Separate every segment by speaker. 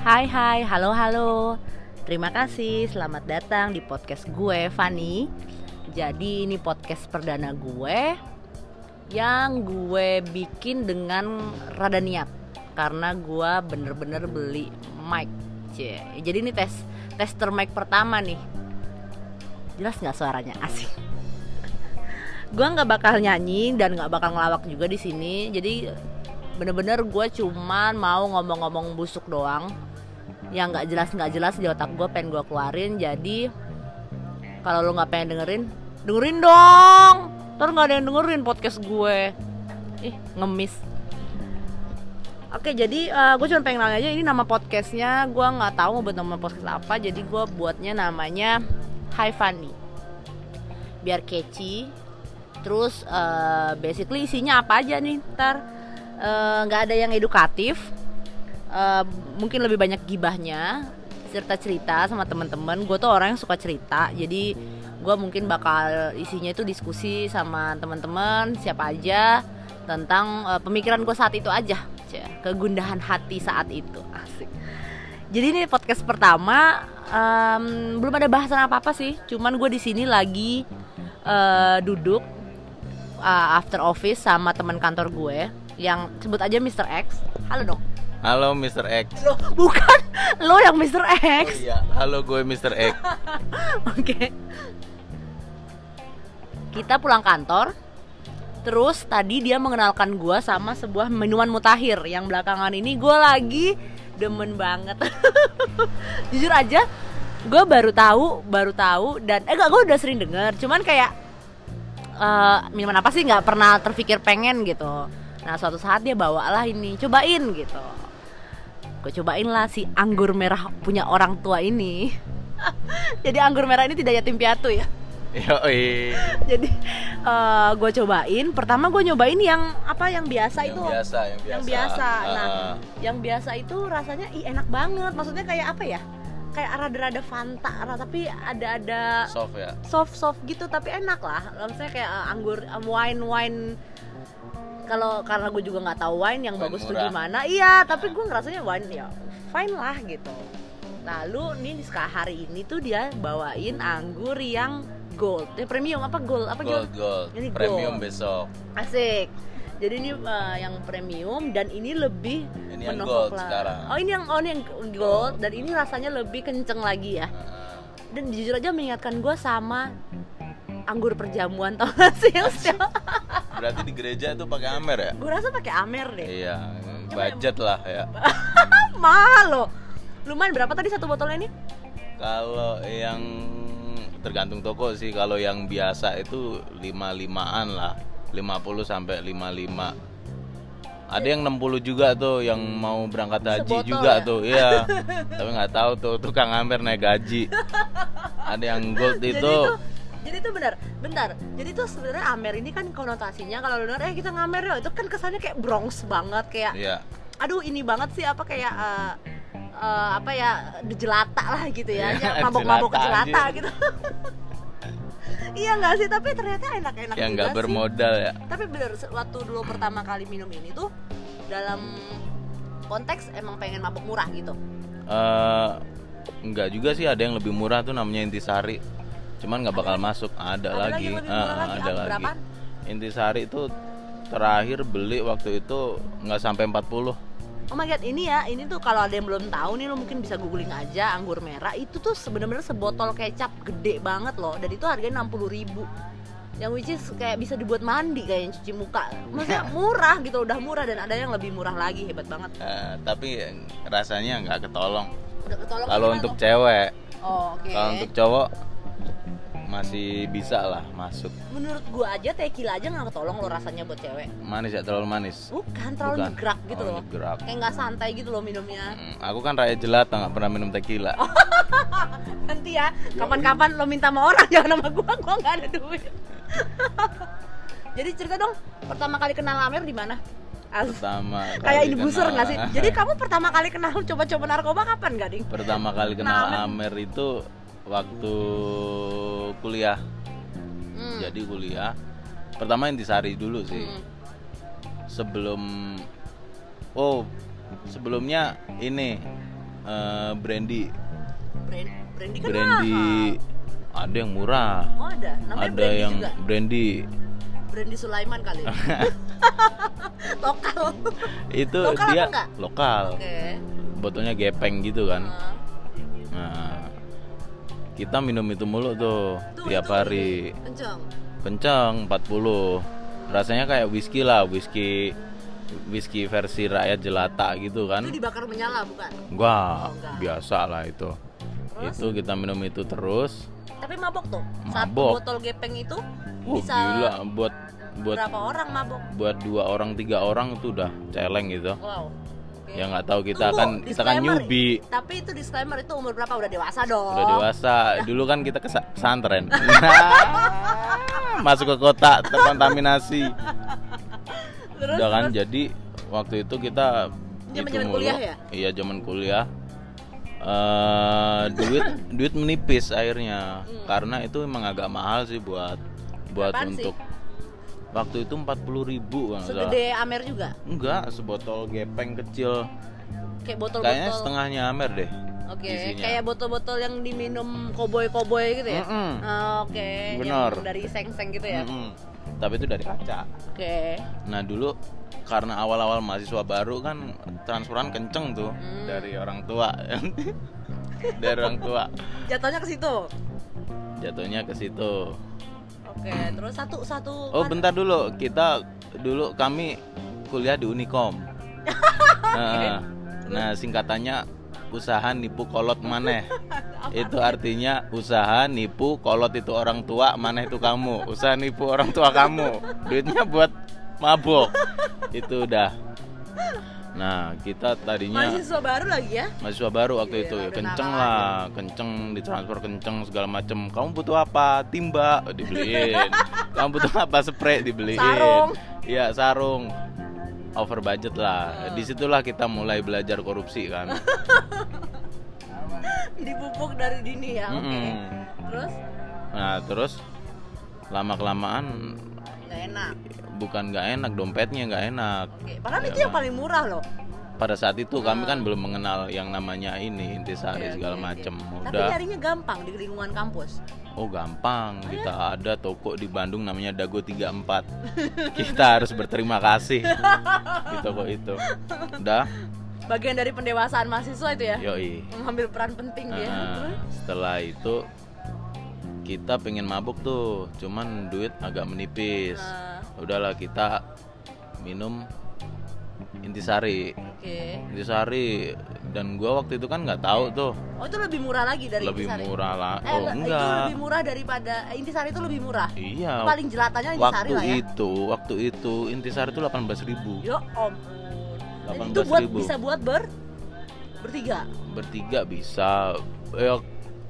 Speaker 1: Hai hai, halo halo. Terima kasih, selamat datang di podcast gue, Fanny Jadi ini podcast perdana gue Yang gue bikin dengan rada niat. Karena gue bener-bener beli mic. Jadi ini tes tester mic pertama nih. Jelas nggak suaranya? Asik gue nggak bakal nyanyi dan nggak bakal ngelawak juga di sini. Jadi bener-bener gue cuman mau ngomong-ngomong busuk doang. Yang nggak jelas nggak jelas di otak gue pengen gue keluarin. Jadi kalau lo nggak pengen dengerin dengerin dong! Ntar nggak ada yang dengerin podcast gue. Ih ngemis. Oke jadi uh, gue cuma pengen nanya aja ini nama podcastnya. Gue nggak tahu mau buat nama podcast apa jadi gue buatnya namanya Hi Funny biar catchy terus uh, basically isinya apa aja nih ntar? Nggak uh, ada yang edukatif. Uh, mungkin lebih banyak gibahnya cerita cerita sama teman-teman. Gue tuh orang yang suka cerita jadi gue mungkin bakal isinya itu diskusi sama teman-teman siapa aja tentang uh, pemikiran gue saat itu aja kegundahan hati saat itu. Asik. Jadi ini podcast pertama um, belum ada bahasan apa apa sih cuman gue di sini lagi uh, duduk uh, after office sama teman kantor gue yang sebut aja Mr. X. Halo dong.
Speaker 2: Halo Mr. X.
Speaker 1: Lo bukan lo yang Mr. X.
Speaker 2: Oh, iya. Halo gue Mr. X.
Speaker 1: Oke. okay. Kita pulang kantor. Terus tadi dia mengenalkan gue sama sebuah minuman mutakhir yang belakangan ini gue lagi demen banget. Jujur aja, gue baru tahu, baru tahu dan eh gak gue udah sering denger, cuman kayak uh, minuman apa sih nggak pernah terpikir pengen gitu nah suatu saat dia bawalah ini cobain gitu gue cobain lah si anggur merah punya orang tua ini jadi anggur merah ini tidak yatim piatu ya
Speaker 2: Yoi.
Speaker 1: Jadi uh, gue cobain. Pertama gue nyobain yang apa yang biasa
Speaker 2: yang
Speaker 1: itu.
Speaker 2: Biasa, yang biasa.
Speaker 1: Yang biasa.
Speaker 2: Uh.
Speaker 1: Nah, yang biasa itu rasanya ih enak banget. Maksudnya kayak apa ya? Kayak rada-rada Fanta tapi ada-ada
Speaker 2: soft ya?
Speaker 1: soft soft gitu tapi enak lah. Maksudnya kayak uh, anggur um, wine wine. Kalau karena gue juga nggak tahu wine yang
Speaker 2: wine
Speaker 1: bagus
Speaker 2: murah.
Speaker 1: tuh gimana. Iya tapi gue ngerasanya wine ya fine lah gitu. Lalu nih hari ini tuh dia bawain anggur yang gold. Ya premium apa? Gold apa
Speaker 2: gold gold.
Speaker 1: Ini
Speaker 2: premium
Speaker 1: gold.
Speaker 2: besok.
Speaker 1: Asik jadi ini uh, yang premium dan ini lebih
Speaker 2: ini yang gold
Speaker 1: lah.
Speaker 2: sekarang.
Speaker 1: Oh ini yang oh ini yang gold dan ini rasanya lebih kenceng lagi ya. Dan jujur aja mengingatkan gue sama anggur perjamuan tau gak sih yang setiap
Speaker 2: Berarti di gereja tuh pakai amer ya?
Speaker 1: Gue rasa pakai amer deh.
Speaker 2: Iya, budget lah ya.
Speaker 1: Mahal loh. Lumayan berapa tadi satu botolnya ini?
Speaker 2: Kalau yang tergantung toko sih. Kalau yang biasa itu lima limaan lah. 50 sampai 55 ada yang 60 juga tuh yang mau berangkat haji
Speaker 1: Sebotol
Speaker 2: juga
Speaker 1: ya?
Speaker 2: tuh iya. Tapi nggak tahu tuh tukang Amer naik gaji. Ada yang gold
Speaker 1: jadi
Speaker 2: itu.
Speaker 1: jadi itu benar bentar. Jadi tuh sebenarnya Amer ini kan konotasinya kalau lu eh kita ngamer yuk. Itu kan kesannya kayak Bronx banget kayak
Speaker 2: iya.
Speaker 1: Aduh ini banget sih apa kayak uh, uh, apa ya jelata lah gitu ya.
Speaker 2: Iya,
Speaker 1: mabok-mabok
Speaker 2: jelata,
Speaker 1: jelata gitu iya nggak sih? Tapi ternyata enak-enak
Speaker 2: yang nggak
Speaker 1: sih.
Speaker 2: bermodal ya.
Speaker 1: Tapi bener waktu dulu pertama kali minum ini tuh dalam konteks emang pengen mabok murah gitu.
Speaker 2: Eh, nggak juga sih ada yang lebih murah tuh namanya intisari. Cuman nggak bakal masuk ada,
Speaker 1: Ada lagi
Speaker 2: lagi,
Speaker 1: murah lagi.
Speaker 2: ada lagi.
Speaker 1: berapaan?
Speaker 2: intisari itu terakhir beli waktu itu nggak sampai 40
Speaker 1: Oh my god, ini ya, ini tuh kalau ada yang belum tahu nih lo mungkin bisa googling aja anggur merah. Itu tuh sebenarnya sebotol kecap gede banget loh dan itu harganya 60 ribu. Yang which is kayak bisa dibuat mandi kayak cuci muka. Maksudnya murah gitu udah murah dan ada yang lebih murah lagi hebat banget.
Speaker 2: Eh, tapi rasanya nggak ketolong.
Speaker 1: Ketolong
Speaker 2: kalau untuk cewek.
Speaker 1: Oh, oke.
Speaker 2: Kalau untuk cowok masih bisa lah masuk.
Speaker 1: Menurut gua aja tequila aja nggak ketolong lo rasanya buat cewek.
Speaker 2: Manis ya terlalu manis.
Speaker 1: Bukan terlalu
Speaker 2: Bukan.
Speaker 1: nyegrak gitu
Speaker 2: Oh,
Speaker 1: loh. kayak nggak santai gitu loh minumnya.
Speaker 2: Hmm, aku kan rakyat jelata nggak pernah minum tequila.
Speaker 1: Nanti ya kapan-kapan lo minta sama orang jangan sama gua gua nggak ada duit. Jadi cerita dong pertama kali kenal Amer di mana?
Speaker 2: Pertama
Speaker 1: kayak ini buser nggak sih? Jadi kamu pertama kali kenal coba-coba narkoba kapan gak ding?
Speaker 2: Pertama kali
Speaker 1: Kenal
Speaker 2: kenal Amer itu waktu kuliah
Speaker 1: Hmm.
Speaker 2: jadi kuliah pertama intisari dulu sih
Speaker 1: Hmm.
Speaker 2: sebelum oh sebelumnya ini eh, brandy
Speaker 1: Brand, brandy kan
Speaker 2: brandy
Speaker 1: mahal.
Speaker 2: ada yang murah
Speaker 1: Oh ada, namanya
Speaker 2: ada
Speaker 1: brandy
Speaker 2: yang
Speaker 1: juga.
Speaker 2: brandy
Speaker 1: Brandy Sulaiman kali. Lokal.
Speaker 2: itu
Speaker 1: Lokal
Speaker 2: dia lokal
Speaker 1: Oke.
Speaker 2: botolnya gepeng gitu kan
Speaker 1: Nah,
Speaker 2: nah kita minum itu mulu tuh tiap
Speaker 1: itu
Speaker 2: hari
Speaker 1: Kenceng.
Speaker 2: kenceng 40 rasanya kayak whisky lah whisky whisky versi rakyat jelata gitu kan
Speaker 1: Itu dibakar menyala bukan?
Speaker 2: Wah,
Speaker 1: Oh, enggak.
Speaker 2: biasa lah itu.
Speaker 1: Terus?
Speaker 2: Itu kita minum itu terus.
Speaker 1: Tapi mabok tuh. Satu
Speaker 2: Mabok.
Speaker 1: botol gepeng itu
Speaker 2: Wah,
Speaker 1: bisa
Speaker 2: gila buat buat
Speaker 1: berapa orang mabok?
Speaker 2: buat dua orang tiga orang itu udah celeng gitu.
Speaker 1: Wow.
Speaker 2: Ya nggak tahu kita
Speaker 1: Tunggu,
Speaker 2: kan kita kan newbie.
Speaker 1: Tapi itu disclaimer itu umur berapa? Udah dewasa dong.
Speaker 2: Udah dewasa. Dulu kan kita ke pesantren. Masuk ke kota terkontaminasi.
Speaker 1: Terus,
Speaker 2: Udah kan
Speaker 1: terus?
Speaker 2: jadi waktu itu kita mulu.
Speaker 1: kuliah ya?
Speaker 2: Iya, zaman kuliah. eh duit duit menipis akhirnya
Speaker 1: Hmm.
Speaker 2: karena itu emang agak mahal sih buat buat
Speaker 1: Berapaan sih?
Speaker 2: Waktu itu 40.000 ribu kan
Speaker 1: Segede Amer juga.
Speaker 2: enggak sebotol gepeng kecil
Speaker 1: Kayak botol-botol.
Speaker 2: kayaknya setengahnya amer deh
Speaker 1: Oke,
Speaker 2: isinya.
Speaker 1: kayak botol-botol yang diminum koboi-koboi gitu ya?
Speaker 2: Mm-mm.
Speaker 1: Ah, Oke,
Speaker 2: Benar.
Speaker 1: yang dari seng-seng gitu ya?
Speaker 2: Mm-mm. tapi itu dari kaca
Speaker 1: Oke.
Speaker 2: nah dulu karena awal-awal mahasiswa baru kan transferan kenceng tuh
Speaker 1: Hmm.
Speaker 2: dari orang tua dari orang tua
Speaker 1: Jatuhnya ke situ.
Speaker 2: jatuhnya ke situ
Speaker 1: Oke, terus satu satu.
Speaker 2: Oh bentar dulu, kita dulu kami kuliah di Unicom. Nah, nah singkatannya usaha nipu kolot maneh. Itu artinya usaha nipu kolot itu orang tua, maneh itu kamu. Usaha nipu orang tua kamu. Duitnya buat mabok. Itu udah. Nah, kita tadinya
Speaker 1: Mahasiswa baru lagi ya?
Speaker 2: mahasiswa baru waktu
Speaker 1: Gila,
Speaker 2: itu
Speaker 1: udah
Speaker 2: kenceng lah kenceng ditransfer kenceng segala macem. Kamu butuh apa? Timba dibeliin. Kamu butuh apa? Spray dibeliin.
Speaker 1: Sarung.
Speaker 2: iya sarung. Over budget lah. Di situlah kita mulai belajar korupsi kan.
Speaker 1: Dipupuk dari dini ya. Oke.
Speaker 2: Mm-mm.
Speaker 1: Terus?
Speaker 2: Nah terus lama kelamaan
Speaker 1: nggak enak.
Speaker 2: bukan nggak enak dompetnya nggak enak
Speaker 1: Oke, padahal
Speaker 2: Ya,
Speaker 1: itu yang paling murah loh.
Speaker 2: pada saat itu kami kan belum mengenal yang namanya ini intisari
Speaker 1: Oke,
Speaker 2: segala
Speaker 1: oke.
Speaker 2: macem
Speaker 1: Tapi
Speaker 2: udah
Speaker 1: nyarinya gampang di lingkungan kampus.
Speaker 2: Oh gampang, kita ada toko di Bandung namanya Dago 34 Kita harus berterima kasih di toko itu Udah,
Speaker 1: Bagian dari pendewasaan mahasiswa itu ya.
Speaker 2: yoi
Speaker 1: Mengambil peran penting dia.
Speaker 2: Nah,
Speaker 1: Terus?
Speaker 2: Setelah itu kita pengen mabuk tuh, cuman duit agak menipis
Speaker 1: Nah,
Speaker 2: Udahlah kita minum intisari
Speaker 1: Oke.
Speaker 2: Intisari dan gua waktu itu kan nggak tahu tuh
Speaker 1: Oh itu lebih murah lagi dari
Speaker 2: lebih
Speaker 1: Intisari.
Speaker 2: murah lah
Speaker 1: Eh,
Speaker 2: Oh
Speaker 1: le- itu
Speaker 2: enggak
Speaker 1: lebih murah daripada eh, Intisari itu lebih murah.
Speaker 2: Iya
Speaker 1: Paling jelatanya Intisari
Speaker 2: waktu
Speaker 1: lah ya.
Speaker 2: itu waktu itu intisari itu 18.000 ribu
Speaker 1: Ya ampun. Dan itu
Speaker 2: 18.000.
Speaker 1: buat bisa buat ber bertiga.
Speaker 2: bertiga bisa ya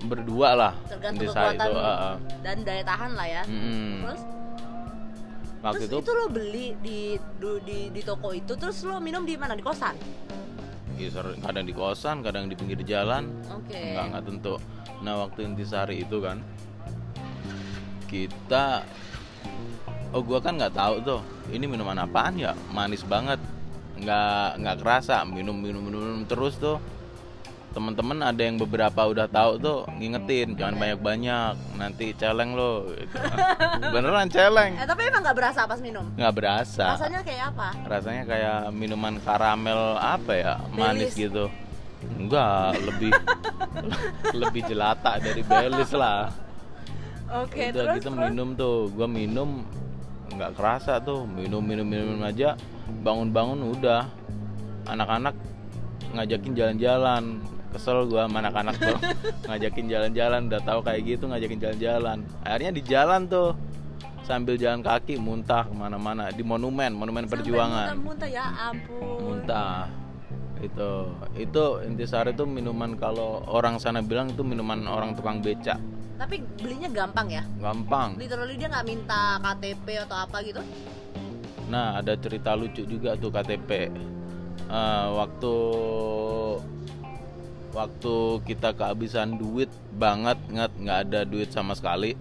Speaker 2: berdua lah
Speaker 1: Tergantung kekuatan
Speaker 2: itu ah.
Speaker 1: dan daya tahan lah ya.
Speaker 2: Mm-mm.
Speaker 1: Terus
Speaker 2: waktu
Speaker 1: terus
Speaker 2: itu,
Speaker 1: itu, lo beli di, du- di di toko itu terus lo minum di mana di kosan?
Speaker 2: ya, ser- kadang di kosan kadang di pinggir jalan
Speaker 1: Oke.
Speaker 2: nggak nggak tentu nah waktu intisari itu kan kita oh gua kan nggak tahu tuh ini minuman apaan ya manis banget nggak nggak kerasa minum minum minum, minum terus tuh teman-teman ada yang beberapa udah tahu tuh ngingetin jangan banyak banyak nanti celeng lo gitu. beneran celeng
Speaker 1: Eh tapi emang nggak berasa pas minum?
Speaker 2: nggak berasa
Speaker 1: Rasanya kayak apa?
Speaker 2: rasanya kayak minuman karamel apa ya manis
Speaker 1: Baileys.
Speaker 2: gitu enggak lebih lebih jelata dari Baileys lah
Speaker 1: Oke
Speaker 2: udah
Speaker 1: terus
Speaker 2: kita
Speaker 1: terus?
Speaker 2: minum tuh gua minum nggak kerasa tuh minum minum minum minum aja bangun-bangun udah anak-anak ngajakin jalan-jalan kesel gua sama anak-anak tuh ngajakin jalan-jalan udah tahu kayak gitu ngajakin jalan-jalan. Akhirnya di jalan tuh sambil jalan kaki muntah ke mana-mana. Di monumen monumen
Speaker 1: Sampai
Speaker 2: perjuangan.
Speaker 1: Muntah-muntah ya ampun.
Speaker 2: muntah itu. Itu intisari itu minuman kalau orang sana bilang itu minuman orang tukang beca
Speaker 1: Tapi belinya gampang ya?
Speaker 2: gampang.
Speaker 1: Literally dia nggak minta KTP atau apa gitu?
Speaker 2: nah ada cerita lucu juga tuh KTP Eh, waktu waktu kita kehabisan duit banget nggak nggak ada duit sama sekali.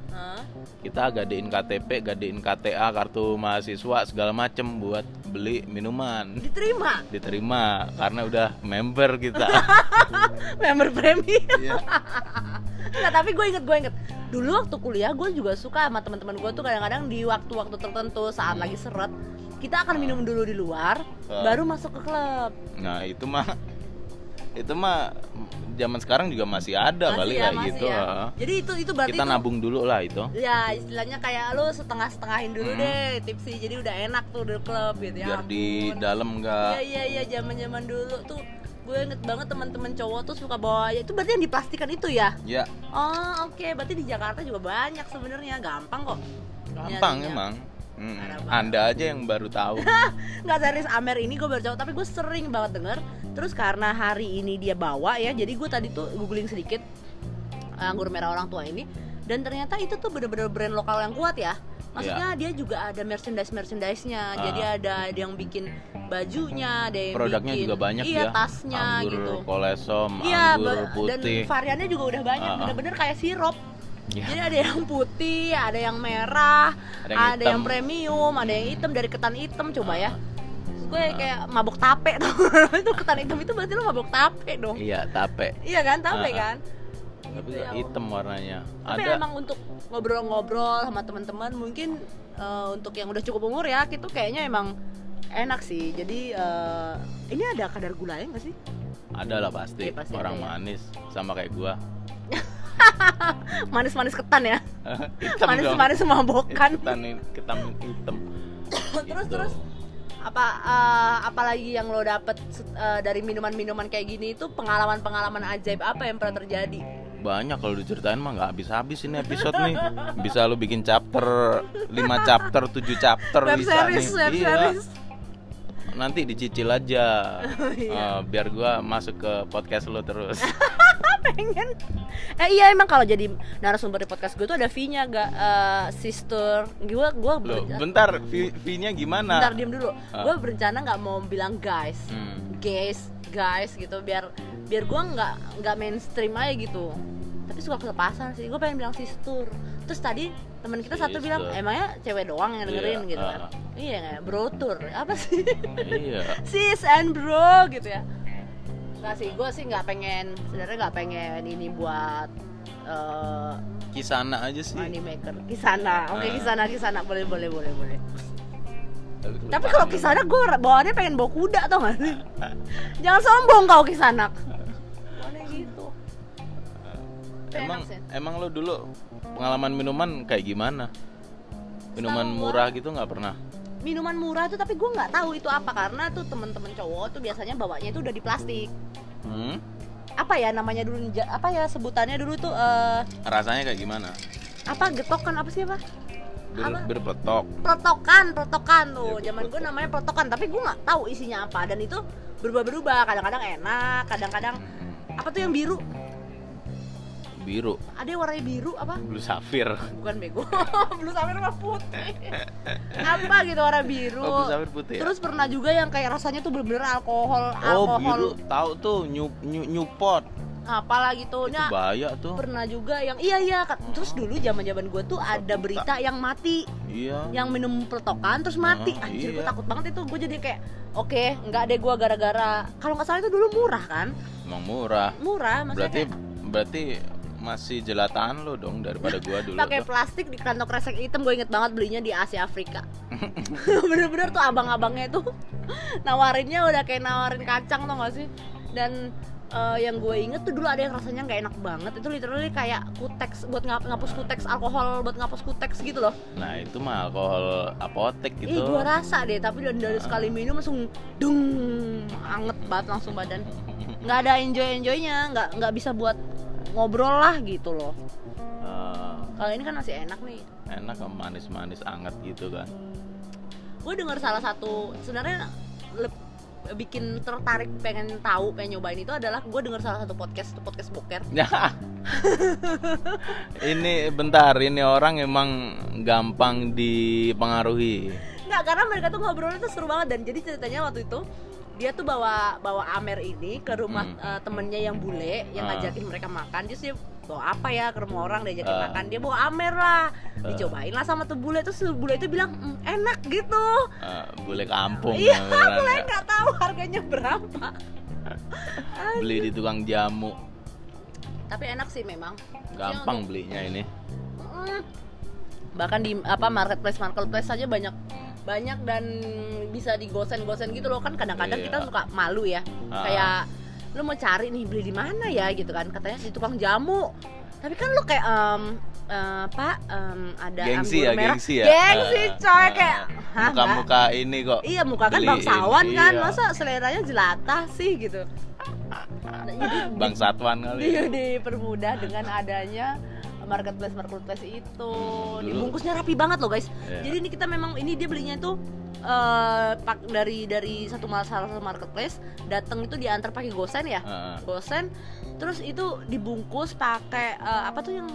Speaker 2: Kita gadein KTP gadein KTA kartu mahasiswa segala macem buat beli minuman.
Speaker 1: Diterima?
Speaker 2: Diterima karena udah member kita.
Speaker 1: Member premium
Speaker 2: Iya.
Speaker 1: Nggak, tapi gue inget gue inget. Dulu waktu kuliah gue juga suka sama teman-teman gue tuh kadang-kadang di waktu-waktu tertentu saat lagi seret kita akan minum dulu di luar baru masuk ke klub.
Speaker 2: Nah itu mah itu mah zaman sekarang juga masih ada
Speaker 1: Masih
Speaker 2: kali
Speaker 1: ya,
Speaker 2: ya,
Speaker 1: masih
Speaker 2: gitu
Speaker 1: ya. jadi itu itu berarti
Speaker 2: kita
Speaker 1: tuh-
Speaker 2: nabung dulu lah itu.
Speaker 1: Ya istilahnya kayak lu setengah-setengahin dulu
Speaker 2: Hmm.
Speaker 1: deh tipsi jadi udah enak tuh di klub gitu ya
Speaker 2: biar di
Speaker 1: ampun.
Speaker 2: dalam
Speaker 1: Iya
Speaker 2: nggak
Speaker 1: iya iya zaman-zaman dulu tuh. Gue inget banget teman-teman cowok tuh suka bawa ya itu berarti yang diplastikan itu ya?
Speaker 2: Ya.
Speaker 1: Oh oke. Berarti di Jakarta juga banyak sebenarnya. Gampang kok.
Speaker 2: Gampang
Speaker 1: Nyarinya.
Speaker 2: emang. Mm,
Speaker 1: banget.
Speaker 2: anda aja yang baru tahu.
Speaker 1: Nggak serius. Amer ini gue baru tahu tapi gue sering banget denger terus karena hari ini dia bawa ya jadi gue tadi tuh googling sedikit eh, anggur merah orang tua ini. Dan ternyata itu tuh bener-bener brand lokal yang kuat ya. Maksudnya dia juga ada merchandise merchandise nya
Speaker 2: Ah.
Speaker 1: jadi ada ada yang bikin bajunya ada yang
Speaker 2: produknya
Speaker 1: bikin
Speaker 2: juga banyak
Speaker 1: iya
Speaker 2: ya
Speaker 1: tasnya
Speaker 2: anggur
Speaker 1: gitu.
Speaker 2: kolesom
Speaker 1: iya
Speaker 2: anggur
Speaker 1: ba- dan
Speaker 2: putih.
Speaker 1: variannya juga udah banyak
Speaker 2: Ah, ah.
Speaker 1: bener-bener kayak sirup.
Speaker 2: Ya,
Speaker 1: jadi ada yang putih ada yang merah
Speaker 2: Ada yang
Speaker 1: ada yang premium ada yang hitam dari ketan hitam coba ya.
Speaker 2: Ah.
Speaker 1: Terus gue kayak mabok tape tuh itu ketan hitam itu berarti lo mabok tape dong.
Speaker 2: Iya tape.
Speaker 1: Iya kan tape
Speaker 2: ah.
Speaker 1: kan?
Speaker 2: Tapi
Speaker 1: Gitu ya,
Speaker 2: hitam warnanya.
Speaker 1: Tapi
Speaker 2: ada.
Speaker 1: emang untuk ngobrol-ngobrol sama teman-teman mungkin eh, untuk yang udah cukup umur ya itu kayaknya emang enak sih. Jadi eh, ini ada kadar gulanya nggak sih?
Speaker 2: Ada lah pasti,
Speaker 1: Iya, pasti
Speaker 2: orang
Speaker 1: ada ya.
Speaker 2: manis sama kayak gua.
Speaker 1: Manis-manis ketan ya? Manis-manis mabokan.
Speaker 2: Ketan ketan hitam.
Speaker 1: Terus
Speaker 2: Gitu.
Speaker 1: terus apa eh, apalagi yang lo dapet eh, dari minuman-minuman kayak gini itu pengalaman-pengalaman ajaib apa yang pernah terjadi?
Speaker 2: Banyak kalau diceritain mah nggak habis-habis ini episode nih. Bisa lu bikin chapter 5 chapter 7 chapter
Speaker 1: web
Speaker 2: bisa
Speaker 1: series
Speaker 2: nih.
Speaker 1: web
Speaker 2: iya.
Speaker 1: series
Speaker 2: nanti dicicil aja.
Speaker 1: Iya.
Speaker 2: Eh, biar gua masuk ke podcast lu terus.
Speaker 1: Pengen. Eh iya emang kalau jadi narasumber di podcast gue tuh ada V-nya gak eh, sister. Gue gue
Speaker 2: bentar V-nya gimana?
Speaker 1: Bentar diem dulu.
Speaker 2: Ah.
Speaker 1: gue berencana nggak mau bilang guys
Speaker 2: Hmm.
Speaker 1: guys guys gitu biar biar gue nggak nggak mainstream aja gitu. Tapi suka kelepasan sih gue pengen bilang sister. Terus tadi teman kita satu
Speaker 2: Sister.
Speaker 1: bilang emangnya cewek doang yang dengerin?
Speaker 2: Iya,
Speaker 1: gitu kan.
Speaker 2: ah.
Speaker 1: Iya nggak bro tour. Apa sih?
Speaker 2: Iya.
Speaker 1: Sis and bro gitu ya. Nggak sih gue sih nggak pengen sebenarnya nggak pengen ini buat eh
Speaker 2: kisana aja sih.
Speaker 1: money maker kisana oke
Speaker 2: Ah.
Speaker 1: kisana kisana. Boleh boleh boleh boleh.
Speaker 2: Tapi
Speaker 1: kalau kisana gue bawaannya pengen bawa kuda tau gak sih? Jangan sombong kau kisana. Gitu.
Speaker 2: Emang emang lu dulu pengalaman minuman kayak gimana? Minuman murah gitu nggak pernah
Speaker 1: minuman murah tuh tapi gue nggak tahu itu apa karena tuh temen-temen cowok tuh biasanya bawanya itu udah di plastik.
Speaker 2: Hmm?
Speaker 1: apa ya namanya dulu apa ya sebutannya dulu tuh eh
Speaker 2: rasanya kayak gimana?
Speaker 1: apa getokan apa sih apa?
Speaker 2: Bir,
Speaker 1: Apa?
Speaker 2: berpletok.
Speaker 1: Protokan protokan tuh.
Speaker 2: Iya,
Speaker 1: zaman gue namanya protokan tapi gue nggak tahu isinya apa. Dan itu berubah-berubah kadang-kadang enak kadang-kadang
Speaker 2: Hmm,
Speaker 1: apa tuh yang biru
Speaker 2: biru.
Speaker 1: Ada yang warnanya biru apa?
Speaker 2: Blue safir
Speaker 1: bukan bego. Blue safir mah putih. Apa gitu warna biru?
Speaker 2: Oh blue safir putih ya?
Speaker 1: terus pernah juga yang kayak rasanya tuh bener-bener alkohol
Speaker 2: oh
Speaker 1: alkohol.
Speaker 2: biru. Tahu tuh new new newport.
Speaker 1: Apalah gitu
Speaker 2: itu
Speaker 1: nah
Speaker 2: bahaya tuh.
Speaker 1: pernah juga yang iya iya. Terus dulu zaman zaman gue tuh ada berita yang mati.
Speaker 2: Iya.
Speaker 1: Yang minum peletokan terus mati.
Speaker 2: Ah,
Speaker 1: anjir gue
Speaker 2: iya.
Speaker 1: takut banget itu. Gue jadi kayak oke nggak deh gue gara-gara. Kalau nggak salah itu dulu murah kan?
Speaker 2: Emang murah.
Speaker 1: Murah maksudnya
Speaker 2: berarti
Speaker 1: kayak
Speaker 2: berarti masih jelataan lo dong daripada gua dulu
Speaker 1: pakai
Speaker 2: tuh.
Speaker 1: plastik di kantong kresek hitam gue inget banget belinya di Asia Afrika. Bener-bener tuh abang-abangnya tuh nawarinnya udah kayak nawarin kacang tau gak sih? Dan eh, yang gue inget tuh dulu ada yang rasanya nggak enak banget. Itu literally kayak kuteks buat ngap ngapus kuteks alkohol buat ngapus kuteks gitu loh.
Speaker 2: Nah itu mah alkohol apotek
Speaker 1: Ih,
Speaker 2: gitu
Speaker 1: gue rasa deh tapi dari, dari sekali minum langsung dung anget banget langsung badan. Nggak ada enjoy enjoynya nggak nggak bisa buat ngobrol lah gitu loh.
Speaker 2: Eh,
Speaker 1: kalau ini kan masih enak nih.
Speaker 2: Enak manis-manis anget gitu kan.
Speaker 1: Gue denger salah satu sebenarnya bikin tertarik pengen tahu pengen nyobain itu adalah gue denger salah satu podcast itu podcast boker.
Speaker 2: Ya. ini bentar, ini orang emang gampang dipengaruhi.
Speaker 1: nggak karena mereka tuh ngobrolnya tuh seru banget dan jadi ceritanya waktu itu dia tuh bawa bawa Amer ini ke rumah
Speaker 2: Hmm.
Speaker 1: eh, temennya yang bule yang
Speaker 2: Ah.
Speaker 1: ngajakin mereka makan. Dia sih bawa apa ya ke rumah orang diajakin
Speaker 2: Ah.
Speaker 1: makan. Dia bawa Amer lah. Dicobain lah sama tuh bule. Terus bule itu bilang "Mm, enak gitu.
Speaker 2: Eh, bule kampung.
Speaker 1: Iya bule
Speaker 2: ya.
Speaker 1: nggak tahu harganya berapa.
Speaker 2: Beli di tukang jamu.
Speaker 1: Tapi enak sih memang.
Speaker 2: Gampang belinya ini.
Speaker 1: Bahkan di apa marketplace marketplace saja banyak banyak dan bisa digosen-gosen gitu loh. Kan kadang-kadang
Speaker 2: Iya.
Speaker 1: kita suka malu ya.
Speaker 2: Ah.
Speaker 1: kayak lu mau cari nih beli di mana ya? Gitu kan. Katanya di tukang jamu. Tapi kan lu kayak em, eh, pak em, ada
Speaker 2: gengsi ya
Speaker 1: merah.
Speaker 2: gengsi ya?
Speaker 1: Gengsi
Speaker 2: Eh,
Speaker 1: coy
Speaker 2: eh,
Speaker 1: kayak
Speaker 2: muka muka ini kok
Speaker 1: iya muka kan
Speaker 2: beliin,
Speaker 1: bangsawan kan.
Speaker 2: Iya.
Speaker 1: masa seleranya jelatah sih gitu. Nah, jadi
Speaker 2: bang satwan kali
Speaker 1: di, dipermudah dengan adanya marketplace marketplace itu. Dibungkusnya rapi banget loh guys.
Speaker 2: Iya.
Speaker 1: jadi ini kita memang ini dia belinya itu pak dari dari satu ma- salah satu marketplace datang itu diantar pakai gosen ya?
Speaker 2: Heeh.
Speaker 1: gosen. Terus itu dibungkus pakai eh, apa tuh yang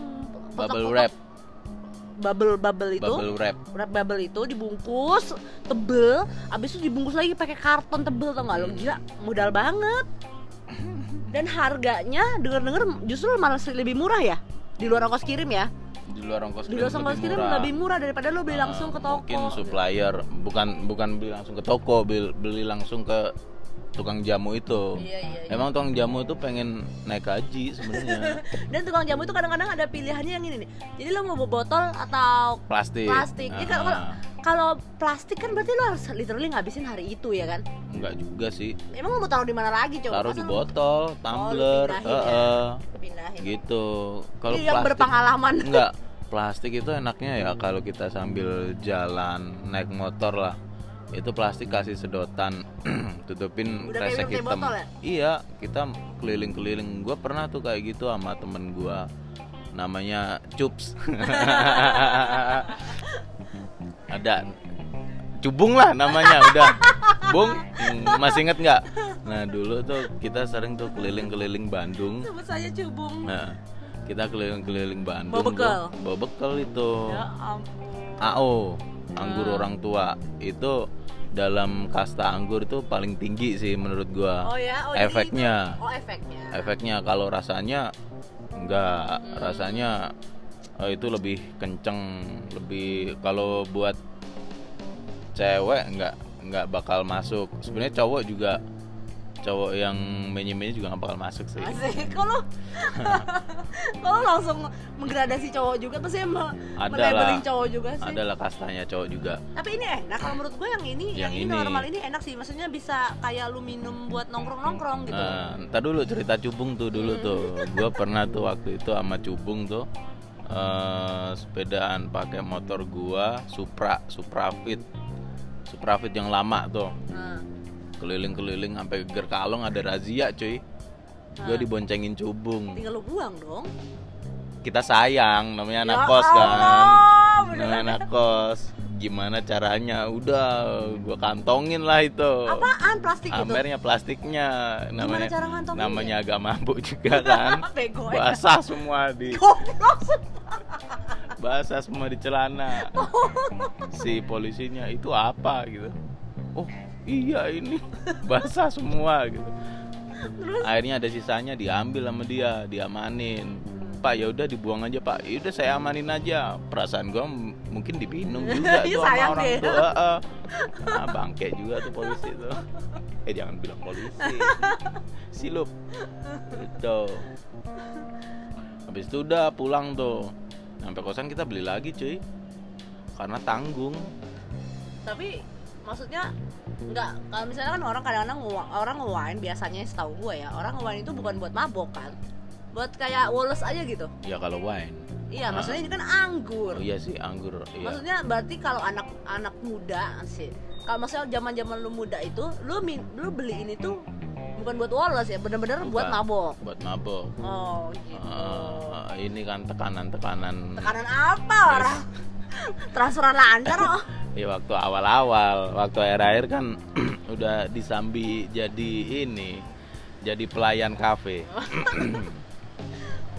Speaker 2: bubble wrap.
Speaker 1: Bubble bubble itu.
Speaker 2: Bubble wrap.
Speaker 1: Wrap bubble itu dibungkus tebel abis itu dibungkus lagi pakai karton tebel tau nggak lo?
Speaker 2: Hmm.
Speaker 1: gila modal banget. Dan harganya denger-denger justru malah lebih murah ya di luar ongkos kirim ya?
Speaker 2: Di luar ongkos
Speaker 1: di
Speaker 2: kirim
Speaker 1: luar ongkos kirim
Speaker 2: murah.
Speaker 1: lebih murah daripada lo beli
Speaker 2: Ah,
Speaker 1: langsung ke toko.
Speaker 2: mungkin supplier. Bukan bukan beli langsung ke toko beli, beli langsung ke tukang jamu itu.
Speaker 1: Iya iya, iya.
Speaker 2: emang tukang jamu itu pengen naik haji sebenarnya.
Speaker 1: Dan tukang jamu itu kadang-kadang ada pilihannya yang ini nih. Jadi lo mau botol atau
Speaker 2: plastik.
Speaker 1: plastik. Jadi kalau
Speaker 2: Ah,
Speaker 1: kalau plastik kan berarti lo harus literally ngabisin hari itu ya kan?
Speaker 2: Enggak juga sih.
Speaker 1: Emang lo mau taruh di mana lagi coba?
Speaker 2: Taruh di botol tumbler
Speaker 1: pindahin ya?
Speaker 2: heeh,
Speaker 1: pindahin
Speaker 2: gitu. Kalau
Speaker 1: Ini yang
Speaker 2: plastik
Speaker 1: berpengalaman.
Speaker 2: Enggak plastik itu enaknya ya kalau kita sambil jalan naik motor lah itu plastik kasih sedotan tutupin
Speaker 1: Udah kayak
Speaker 2: resek
Speaker 1: minum teh
Speaker 2: hitam
Speaker 1: botol ya?
Speaker 2: iya kita keliling-keliling gue pernah tuh kayak gitu sama temen gue namanya cups ada cubung lah namanya udah bung masih inget nggak nah dulu tuh kita sering tuh keliling-keliling Bandung
Speaker 1: sebut saja cubung
Speaker 2: Nah, kita keliling-keliling Bandung.
Speaker 1: Bawa bekal?
Speaker 2: tuh. Bawa bekal itu.
Speaker 1: ya ampun
Speaker 2: AO, anggur
Speaker 1: Ah.
Speaker 2: orang tua. Itu dalam kasta anggur itu paling tinggi sih menurut gua.
Speaker 1: oh ya oh
Speaker 2: Efeknya.
Speaker 1: itu- oh efeknya
Speaker 2: Efeknya kalau rasanya enggak,
Speaker 1: Hmm.
Speaker 2: rasanya eh, itu lebih kenceng, lebih kalau buat cewek enggak enggak bakal masuk. Sebenarnya cowok juga cowok yang menye-menye juga nggak bakal masuk sih.
Speaker 1: Asik, kalau kalau langsung menggradasi cowok juga pasti me
Speaker 2: Ada
Speaker 1: melabelin
Speaker 2: lah.
Speaker 1: cowok juga sih.
Speaker 2: Adalah kastanya cowok juga.
Speaker 1: Tapi ini enak kalau menurut gue yang ini, yang,
Speaker 2: Yang
Speaker 1: ini
Speaker 2: ini.
Speaker 1: normal ini enak sih. Maksudnya bisa kayak lu minum buat nongkrong-nongkrong gitu.
Speaker 2: Nah, ntar dulu cerita cubung tuh dulu tuh. Gue pernah tuh waktu itu sama cubung tuh eh sepedaan pakai motor gua Supra, Supra Fit. Supra Fit yang lama tuh.
Speaker 1: Nah,
Speaker 2: Keliling-keliling sampai Ger Kalong ada razia, cuy. Gue
Speaker 1: Ah.
Speaker 2: diboncengin cubung.
Speaker 1: tinggal lu buang dong.
Speaker 2: Kita sayang, namanya anak
Speaker 1: Ya
Speaker 2: kos kan.
Speaker 1: Allah.
Speaker 2: Namanya anak kos. Gimana caranya? Udah, gua kantongin lah itu.
Speaker 1: Apaan plastik itu?
Speaker 2: Amernya plastiknya namanya
Speaker 1: cara
Speaker 2: namanya agak mabuk juga kan
Speaker 1: ya.
Speaker 2: basah semua di basah semua di celana si polisinya itu apa gitu oh iya ini basah semua gitu. Akhirnya ada sisanya diambil sama dia diamanin. Pak ya udah dibuang aja pak. Ya udah saya amanin aja. Perasaan gua m- mungkin dipinum juga
Speaker 1: Iya,
Speaker 2: tuh sama
Speaker 1: sayang
Speaker 2: orang
Speaker 1: deh.
Speaker 2: tua Heeh. ah, bangke juga tuh polisi itu eh jangan bilang polisi. Silup itu habis itu udah pulang tuh. Sampai kosan kita beli lagi cuy. Karena tanggung.
Speaker 1: Tapi maksudnya nggak kalau misalnya kan orang kadang-kadang orang nge-wine biasanya setahu gue ya orang nge-wine itu bukan buat mabok kan buat kayak Wallace aja gitu.
Speaker 2: Ya kalau wine.
Speaker 1: Iya maksudnya ini kan anggur.
Speaker 2: Oh iya sih anggur iya.
Speaker 1: Maksudnya berarti kalau anak anak muda sih kalau maksudnya zaman zaman lu muda itu lu min, lu beli ini tuh bukan buat Wallace ya bener-bener buat mabok.
Speaker 2: Buat mabok.
Speaker 1: Oh gitu.
Speaker 2: Ah, ini kan tekanan-tekanan.
Speaker 1: Tekanan apa orang? Transferan lancar oh
Speaker 2: ya waktu awal-awal waktu akhir-akhir kan udah disambi jadi ini jadi pelayan kafe.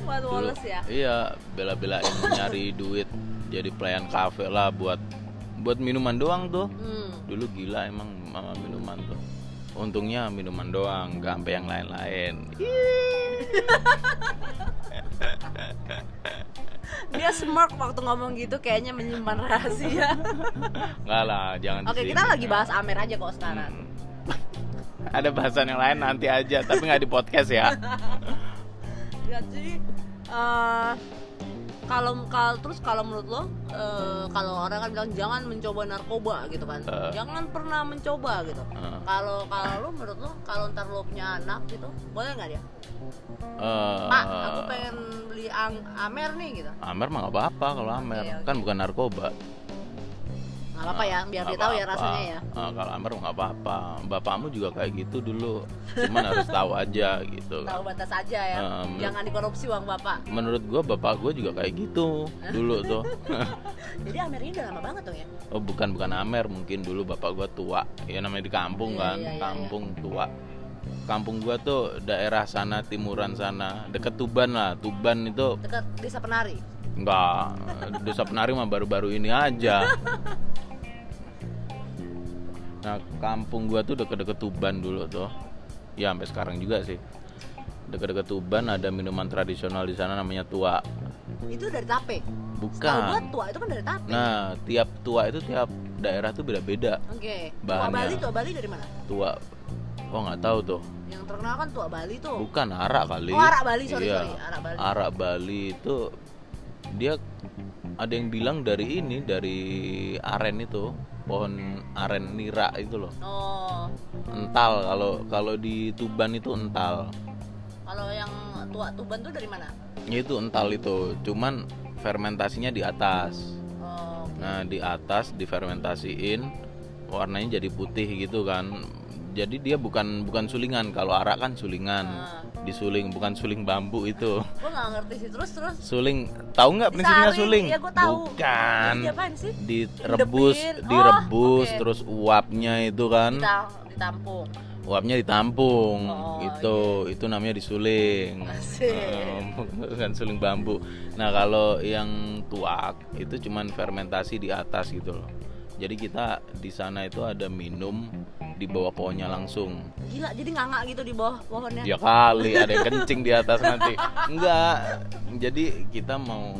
Speaker 1: Buat Wallace ya?
Speaker 2: iya bela-belain nyari duit jadi pelayan kafe lah buat buat minuman doang tuh.
Speaker 1: Hmm.
Speaker 2: dulu gila emang mama minuman tuh. Untungnya minuman doang nggak sampai yang lain-lain
Speaker 1: Dia smirk waktu ngomong gitu kayaknya menyimpan rahasia.
Speaker 2: nggak lah jangan
Speaker 1: Oke, kita lagi bahas Amer aja kok sekarang.
Speaker 2: Hmm. ada bahasan yang lain nanti aja tapi nggak di podcast ya
Speaker 1: Ya, jadi eh, kalau kalau terus kalau menurut lo eh, kalau orang kan bilang jangan mencoba narkoba gitu kan.
Speaker 2: Eh.
Speaker 1: Jangan pernah mencoba gitu.
Speaker 2: Eh.
Speaker 1: Kalau kalau lo menurut lo kalau ntar lo punya anak gitu, boleh nggak dia?
Speaker 2: Eh,
Speaker 1: Pak, aku pengen beli ang Amer nih gitu.
Speaker 2: Amer mah nggak apa-apa kalau Amer
Speaker 1: Oke, oke.
Speaker 2: kan bukan narkoba
Speaker 1: Nggak apa-apa ya, biar dia tahu ya rasanya ya.
Speaker 2: Eh, kalau Amer nggak apa-apa. Bapakmu juga kayak gitu dulu. Cuman harus tahu aja gitu.
Speaker 1: Tahu batas aja ya.
Speaker 2: Menurut-
Speaker 1: Jangan dikorupsi uang bapak.
Speaker 2: menurut gua bapak gua juga kayak gitu dulu tuh.
Speaker 1: Jadi Amer ini udah lama banget dong ya.
Speaker 2: oh bukan bukan Amer. Mungkin dulu bapak gua tua. Ya namanya di kampung
Speaker 1: Iya,
Speaker 2: kan.
Speaker 1: iya, iya,
Speaker 2: kampung tua. Kampung gua tuh daerah sana timuran sana. Deket Tuban lah. Tuban itu
Speaker 1: Dekat desa penari.
Speaker 2: Enggak, desa penari mah baru-baru ini aja. Nah, kampung gua tuh deket-deket Tuban dulu tuh. Ya, sampai sekarang juga sih. Deket-deket Tuban ada minuman tradisional di sana namanya tua.
Speaker 1: Itu dari tape. Tahu gua
Speaker 2: Bukan.
Speaker 1: tua itu kan dari tape.
Speaker 2: Nah, tiap tua itu tiap daerah tuh beda-beda.
Speaker 1: Oke. Tua
Speaker 2: bahannya.
Speaker 1: Bali, tua Bali dari mana?
Speaker 2: Tua Oh, nggak tahu tuh.
Speaker 1: Yang terkenal kan tua Bali tuh.
Speaker 2: Bukan arak kali.
Speaker 1: Oh, arak Bali, sorry,
Speaker 2: Iya.
Speaker 1: sorry. Arak Bali.
Speaker 2: Arak Bali itu dia ada yang bilang dari ini dari aren itu pohon aren nira itu loh.
Speaker 1: Oh,
Speaker 2: ental kalau kalau di Tuban itu ental.
Speaker 1: Kalau yang tua Tuban tuh dari mana?
Speaker 2: Ya, itu ental itu cuman fermentasinya di atas.
Speaker 1: Oh,
Speaker 2: nah di atas difermentasiin warnanya jadi putih gitu kan jadi dia bukan bukan sulingan kalau arak kan sulingan
Speaker 1: Ah.
Speaker 2: disuling bukan suling bambu itu
Speaker 1: Gua nggak ngerti sih terus terus.
Speaker 2: suling tahu nggak prinsipnya suling
Speaker 1: Iya, gua tahu.
Speaker 2: bukan
Speaker 1: sih?
Speaker 2: direbus
Speaker 1: Hidupin. Oh,
Speaker 2: direbus
Speaker 1: oke.
Speaker 2: terus uapnya itu kan
Speaker 1: Dita- ditampung.
Speaker 2: uapnya ditampung
Speaker 1: Oh,
Speaker 2: itu itu namanya disuling. Eh, bukan suling bambu nah kalau yang tuak itu cuman fermentasi di atas gitu loh jadi kita di sana itu ada minum di bawah pohonnya langsung.
Speaker 1: Gila, jadi nganga gitu di bawah pohonnya.
Speaker 2: ya kali ada yang kencing di atas nanti. Enggak. Jadi kita mau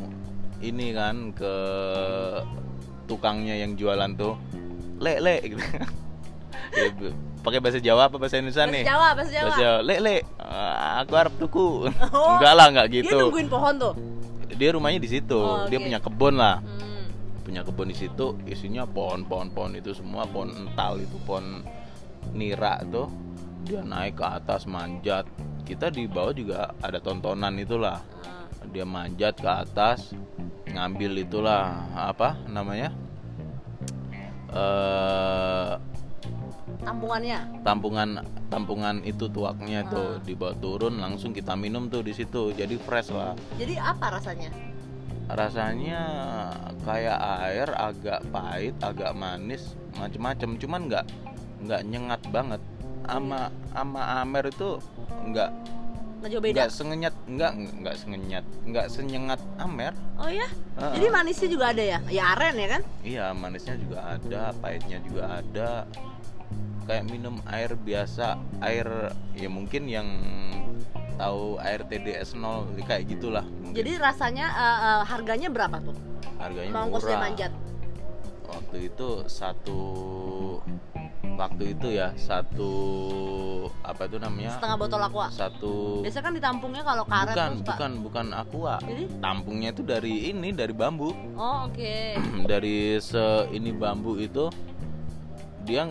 Speaker 2: ini kan ke tukangnya yang jualan tuh le le gitu. Ya, pakai bahasa Jawa apa bahasa Indonesia
Speaker 1: Bahasa
Speaker 2: nih?
Speaker 1: Jawa, bahasa Jawa.
Speaker 2: bahasa Jawa. Le le ah, aku harap tuku.
Speaker 1: Oh,
Speaker 2: enggak lah enggak
Speaker 1: Dia
Speaker 2: gitu.
Speaker 1: nungguin pohon tuh.
Speaker 2: dia rumahnya di situ.
Speaker 1: Oh,
Speaker 2: dia
Speaker 1: oke.
Speaker 2: punya kebun lah.
Speaker 1: Hmm.
Speaker 2: Punya kebun di situ isinya pohon-pohon pohon itu semua pohon ental itu pohon nira tuh dia naik ke atas manjat kita di bawah juga ada tontonan itulah
Speaker 1: Ah.
Speaker 2: dia manjat ke atas ngambil itulah apa namanya eh
Speaker 1: Tampungannya.
Speaker 2: tampungan tampungan itu tuaknya
Speaker 1: Ah.
Speaker 2: tuh dibawa turun langsung kita minum tuh di situ jadi fresh lah
Speaker 1: Jadi apa rasanya?
Speaker 2: Rasanya kayak air agak pahit agak manis macem-macem cuman nggak nggak nyengat banget ama ama amer itu nggak
Speaker 1: Nggak
Speaker 2: sengenyat nggak nggak sengenyat nggak senyengat amer
Speaker 1: Oh ya?
Speaker 2: Heeh.
Speaker 1: Jadi manisnya juga ada ya? Ya aren ya kan?
Speaker 2: iya manisnya juga ada pahitnya juga ada kayak minum air biasa air ya mungkin yang tahu air TDS 0 kayak gitulah mungkin.
Speaker 1: Jadi rasanya eh, eh, harganya berapa tuh?
Speaker 2: harganya murah
Speaker 1: manjat.
Speaker 2: waktu itu satu waktu itu ya satu apa itu namanya
Speaker 1: Setengah botol aqua.
Speaker 2: satu
Speaker 1: Biasanya kan ditampungnya kalau karet
Speaker 2: bukan
Speaker 1: terus, Pak.
Speaker 2: bukan bukan aqua
Speaker 1: Jadi?
Speaker 2: tampungnya itu dari ini dari bambu
Speaker 1: Oh, oke.
Speaker 2: dari se ini bambu itu dia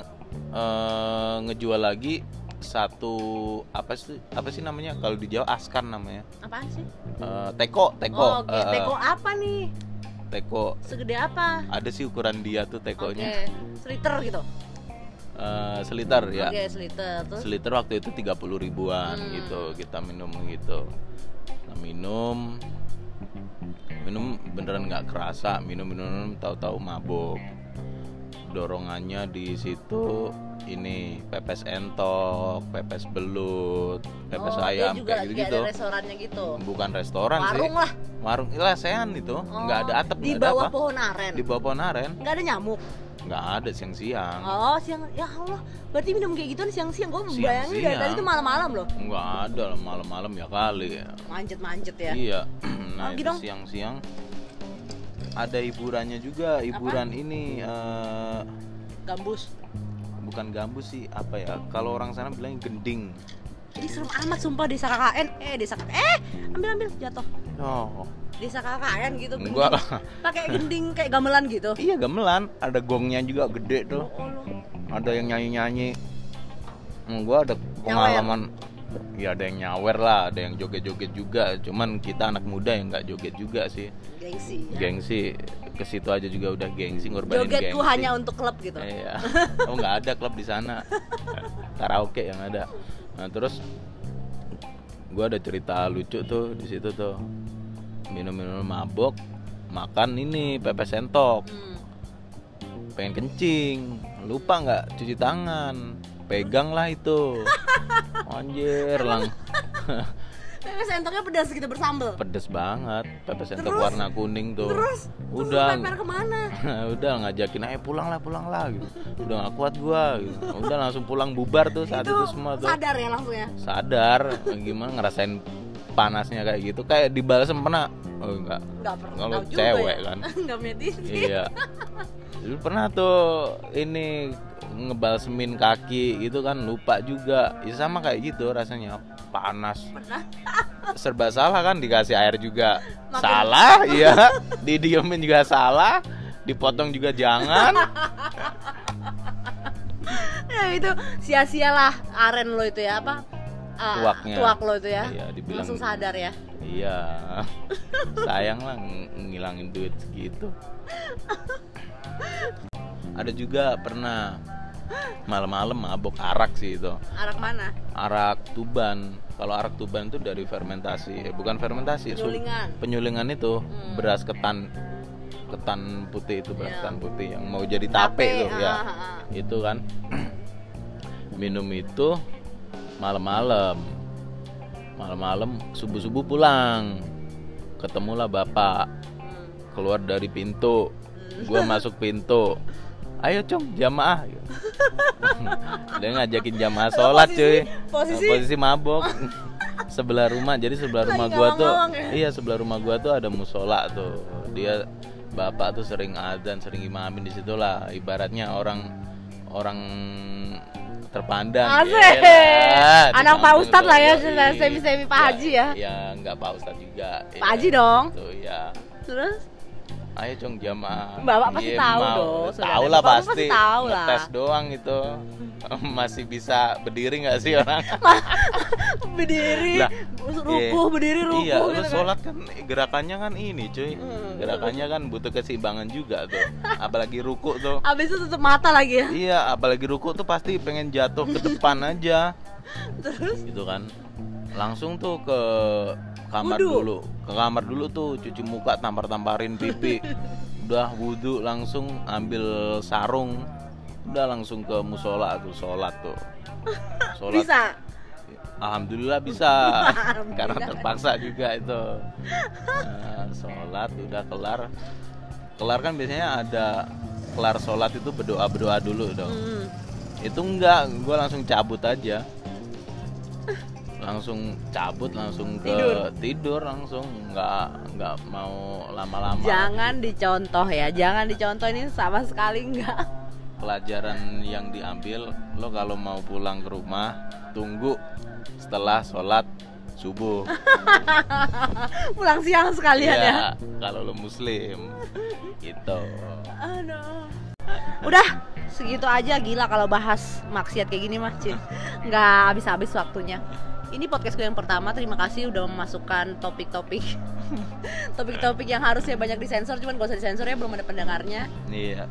Speaker 2: eh, ngejual lagi satu apa sih apa sih namanya kalau di Jawa askan namanya
Speaker 1: Apaan sih?
Speaker 2: Eh, teko teko
Speaker 1: oh, oke.
Speaker 2: Eh, eh,
Speaker 1: Teko apa nih?
Speaker 2: teko
Speaker 1: Segede apa?
Speaker 2: ada sih ukuran dia tuh tekonya
Speaker 1: Seliter gitu.
Speaker 2: Eh, seliter ya
Speaker 1: Oke, seliter. Terus
Speaker 2: seliter waktu itu 30 ribuan
Speaker 1: Hmm.
Speaker 2: gitu kita minum gitu Nah, minum minum beneran nggak kerasa minum minum tahu-tahu mabuk dorongannya di situ ini pepes entok pepes belut pepes
Speaker 1: oh,
Speaker 2: ayam
Speaker 1: juga
Speaker 2: kayak gitu gitu
Speaker 1: ada restorannya gitu.
Speaker 2: bukan restoran
Speaker 1: Warung
Speaker 2: sih
Speaker 1: lah.
Speaker 2: warung lesehan itu.
Speaker 1: Oh,
Speaker 2: nggak ada atap
Speaker 1: Di
Speaker 2: ada
Speaker 1: bawah
Speaker 2: apa.
Speaker 1: pohon aren.
Speaker 2: di bawah pohon aren.
Speaker 1: Nggak ada nyamuk.
Speaker 2: nggak ada siang-siang.
Speaker 1: Oh siang ya Allah. Berarti minum kayak gituan siang-siang? Gue bayangin dari tadi itu malam-malam loh.
Speaker 2: Nggak ada lah malam-malam ya kali.
Speaker 1: Manjat-manjat ya.
Speaker 2: iya. Nah
Speaker 1: Lagi
Speaker 2: itu
Speaker 1: dong.
Speaker 2: siang-siang ada hiburannya juga hiburan ini eh,
Speaker 1: Gambus.
Speaker 2: bukan gambus sih apa ya kalau orang sana bilang gending
Speaker 1: Ini serem amat sumpah desa KKN. Eh desa KKN. Eh ambil ambil jatuh.
Speaker 2: oh
Speaker 1: Desa KKN gitu.
Speaker 2: enggak
Speaker 1: gending.
Speaker 2: lah
Speaker 1: Pakai gending kayak gamelan gitu.
Speaker 2: iya gamelan ada gongnya juga gede tuh
Speaker 1: Oh, Allah.
Speaker 2: ada yang nyanyi-nyanyi Hmm, gua ada pengalaman ya ada yang nyawer lah ada yang joget-joget juga. Cuman kita anak muda yang nggak joget juga sih.
Speaker 1: Gengsi. ya.
Speaker 2: gengsi. Ke situ aja juga udah gengsi ngorbanin
Speaker 1: Jogetku
Speaker 2: gengsi.
Speaker 1: hanya untuk klub gitu.
Speaker 2: iya. Oh nggak ada klub di sana. Karaoke yang ada. Nah terus gua ada cerita lucu tuh di situ tuh. Minum-minum mabok makan ini pepes sentok
Speaker 1: Hmm.
Speaker 2: pengen kencing. Lupa nggak cuci tangan. Pegang lah itu anjir lang
Speaker 1: Pepes sentoknya pedas gitu bersambel.
Speaker 2: pedes banget pepes sentok
Speaker 1: Terus?
Speaker 2: warna kuning tuh
Speaker 1: Terus
Speaker 2: udah
Speaker 1: Terus ke mana?
Speaker 2: udah ngajakin ayo pulang lah pulang lah gitu udah gak kuat gua gitu. udah langsung pulang bubar tuh saat itu, semua tuh
Speaker 1: sadar ya langsung ya.
Speaker 2: sadar gimana ngerasain panasnya kayak gitu kayak dibalas pernah oh enggak
Speaker 1: Enggak pernah.
Speaker 2: Kalau cewek
Speaker 1: ya.
Speaker 2: kan.
Speaker 1: Enggak titik.
Speaker 2: iya dulu pernah tuh ini ngebalsemin kaki gitu kan lupa juga ya sama kayak gitu rasanya panas
Speaker 1: Pernah.
Speaker 2: serba salah kan dikasih air juga
Speaker 1: Makin-
Speaker 2: salah iya didiemin juga salah dipotong juga jangan
Speaker 1: Ya itu sia-sialah aren lo itu ya apa? Ah,
Speaker 2: Tuaknya.
Speaker 1: tuak lo itu ya.
Speaker 2: Iya, dibilang-
Speaker 1: Langsung sadar ya.
Speaker 2: iya sayang lah ng- ngilangin duit segitu ada juga pernah malam-malam mabok arak sih itu
Speaker 1: Arak mana?
Speaker 2: arak tuban kalau arak tuban itu dari fermentasi eh, bukan fermentasi
Speaker 1: Penyulingan.
Speaker 2: penyulingan itu
Speaker 1: Hmm.
Speaker 2: beras ketan ketan putih itu beras
Speaker 1: Iya.
Speaker 2: ketan putih yang mau jadi tape,
Speaker 1: ah,
Speaker 2: ya
Speaker 1: ah, ah.
Speaker 2: itu kan minum itu malam-malam malam-malam subuh-subuh pulang ketemulah bapak
Speaker 1: Hmm.
Speaker 2: keluar dari pintu gua masuk pintu ayo cung jamaah dia ngajakin jamaah sholat cuy
Speaker 1: posisi-
Speaker 2: posisi mabok sebelah rumah jadi sebelah rumah gua tuh
Speaker 1: ya?
Speaker 2: iya sebelah rumah gua tuh ada musola tuh dia bapak tuh sering adzan sering imamin di situ lah ibaratnya orang orang terpandang. Yelah, di
Speaker 1: Anak Pak Ustadz lah ya,
Speaker 2: tuh, yoi.
Speaker 1: semi-semi Pak Haji ya.
Speaker 2: ya nggak Pak Ustadz juga
Speaker 1: Pak Haji dong.
Speaker 2: Tuh ya
Speaker 1: Terus
Speaker 2: ayo cung jamaah
Speaker 1: Bapak pasti tahu
Speaker 2: mau.
Speaker 1: dong,
Speaker 2: tahu lah
Speaker 1: Bapak
Speaker 2: pasti,
Speaker 1: pasti tahu lah.
Speaker 2: tes doang itu masih bisa berdiri nggak sih orang
Speaker 1: berdiri,
Speaker 2: Lah,
Speaker 1: rukuh,
Speaker 2: Iya.
Speaker 1: berdiri, rukuh
Speaker 2: iya lu
Speaker 1: gitu kan.
Speaker 2: sholat kan gerakannya kan ini cuy
Speaker 1: Hmm.
Speaker 2: gerakannya kan butuh keseimbangan juga tuh apalagi ruku tuh
Speaker 1: Abis itu tutup mata lagi ya.
Speaker 2: iya apalagi ruku tuh pasti pengen jatuh ke depan aja
Speaker 1: Terus
Speaker 2: gitu kan langsung tuh ke kamar
Speaker 1: Wudu.
Speaker 2: dulu. Ke kamar dulu tuh cuci muka tampar tamparin pipi. Udah wudhu langsung ambil sarung. Udah langsung ke musola tuh sholat tuh. Sholat.
Speaker 1: Bisa.
Speaker 2: alhamdulillah bisa.
Speaker 1: Alhamdulillah.
Speaker 2: karena terpaksa juga itu. Nah, sholat udah kelar. Kelar kan biasanya ada kelar sholat itu berdoa berdoa dulu dong.
Speaker 1: Hmm.
Speaker 2: itu enggak gue langsung cabut aja langsung cabut langsung ke
Speaker 1: Tidur.
Speaker 2: tidur, langsung nggak nggak mau lama-lama
Speaker 1: Jangan dicontoh ya, jangan dicontoh ini sama sekali enggak.
Speaker 2: pelajaran yang diambil lo kalau mau pulang ke rumah tunggu setelah sholat subuh
Speaker 1: Pulang siang sekalian ya.
Speaker 2: Iya, kalau lo muslim gitu
Speaker 1: Aduh. Udah segitu aja gila kalau bahas maksiat kayak gini mah Cin. nggak habis-habis waktunya ini podcastku yang pertama terima kasih udah memasukkan topik-topik. Topik-topik yang harusnya banyak disensor cuman gak usah disensor ya belum ada pendengarnya.
Speaker 2: Iya.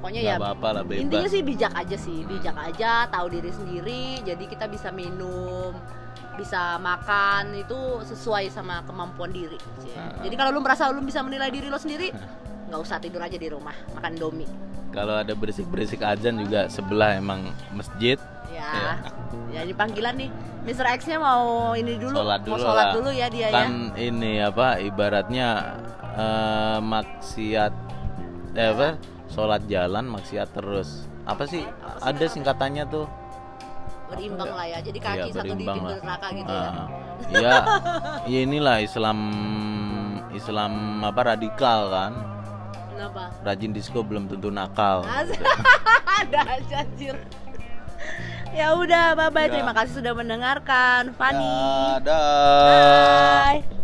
Speaker 1: Pokoknya
Speaker 2: nggak
Speaker 1: ya
Speaker 2: apa-apa lah bebas.
Speaker 1: intinya sih bijak aja sih bijak aja tahu diri sendiri jadi kita bisa minum bisa makan itu sesuai sama kemampuan diri.
Speaker 2: Nah.
Speaker 1: jadi kalau lu merasa lu bisa menilai diri lo sendiri nggak usah tidur aja di rumah makan domi
Speaker 2: kalau ada berisik-berisik azan juga sebelah emang masjid
Speaker 1: ya. Ya ini panggilan nih. Mr. X nya mau ini dulu.
Speaker 2: Sholat
Speaker 1: mau
Speaker 2: dulu
Speaker 1: sholat
Speaker 2: lah.
Speaker 1: dulu ya dia
Speaker 2: kan ini apa ibaratnya eh, maksiat eh, apa sholat jalan maksiat terus. Apa sih? Ada singkatannya tuh.
Speaker 1: Berimbang lah ya. Jadi kaki
Speaker 2: Iya,
Speaker 1: satu di pintu neraka gitu ya
Speaker 2: Ah, ya. Ya inilah Islam Islam apa radikal kan?
Speaker 1: Kenapa?
Speaker 2: Rajin disco belum tentu nakal.
Speaker 1: Ada aja anjir ya udah bye bye
Speaker 2: Ya.
Speaker 1: terima kasih sudah mendengarkan Fanny
Speaker 2: Dadah.
Speaker 1: bye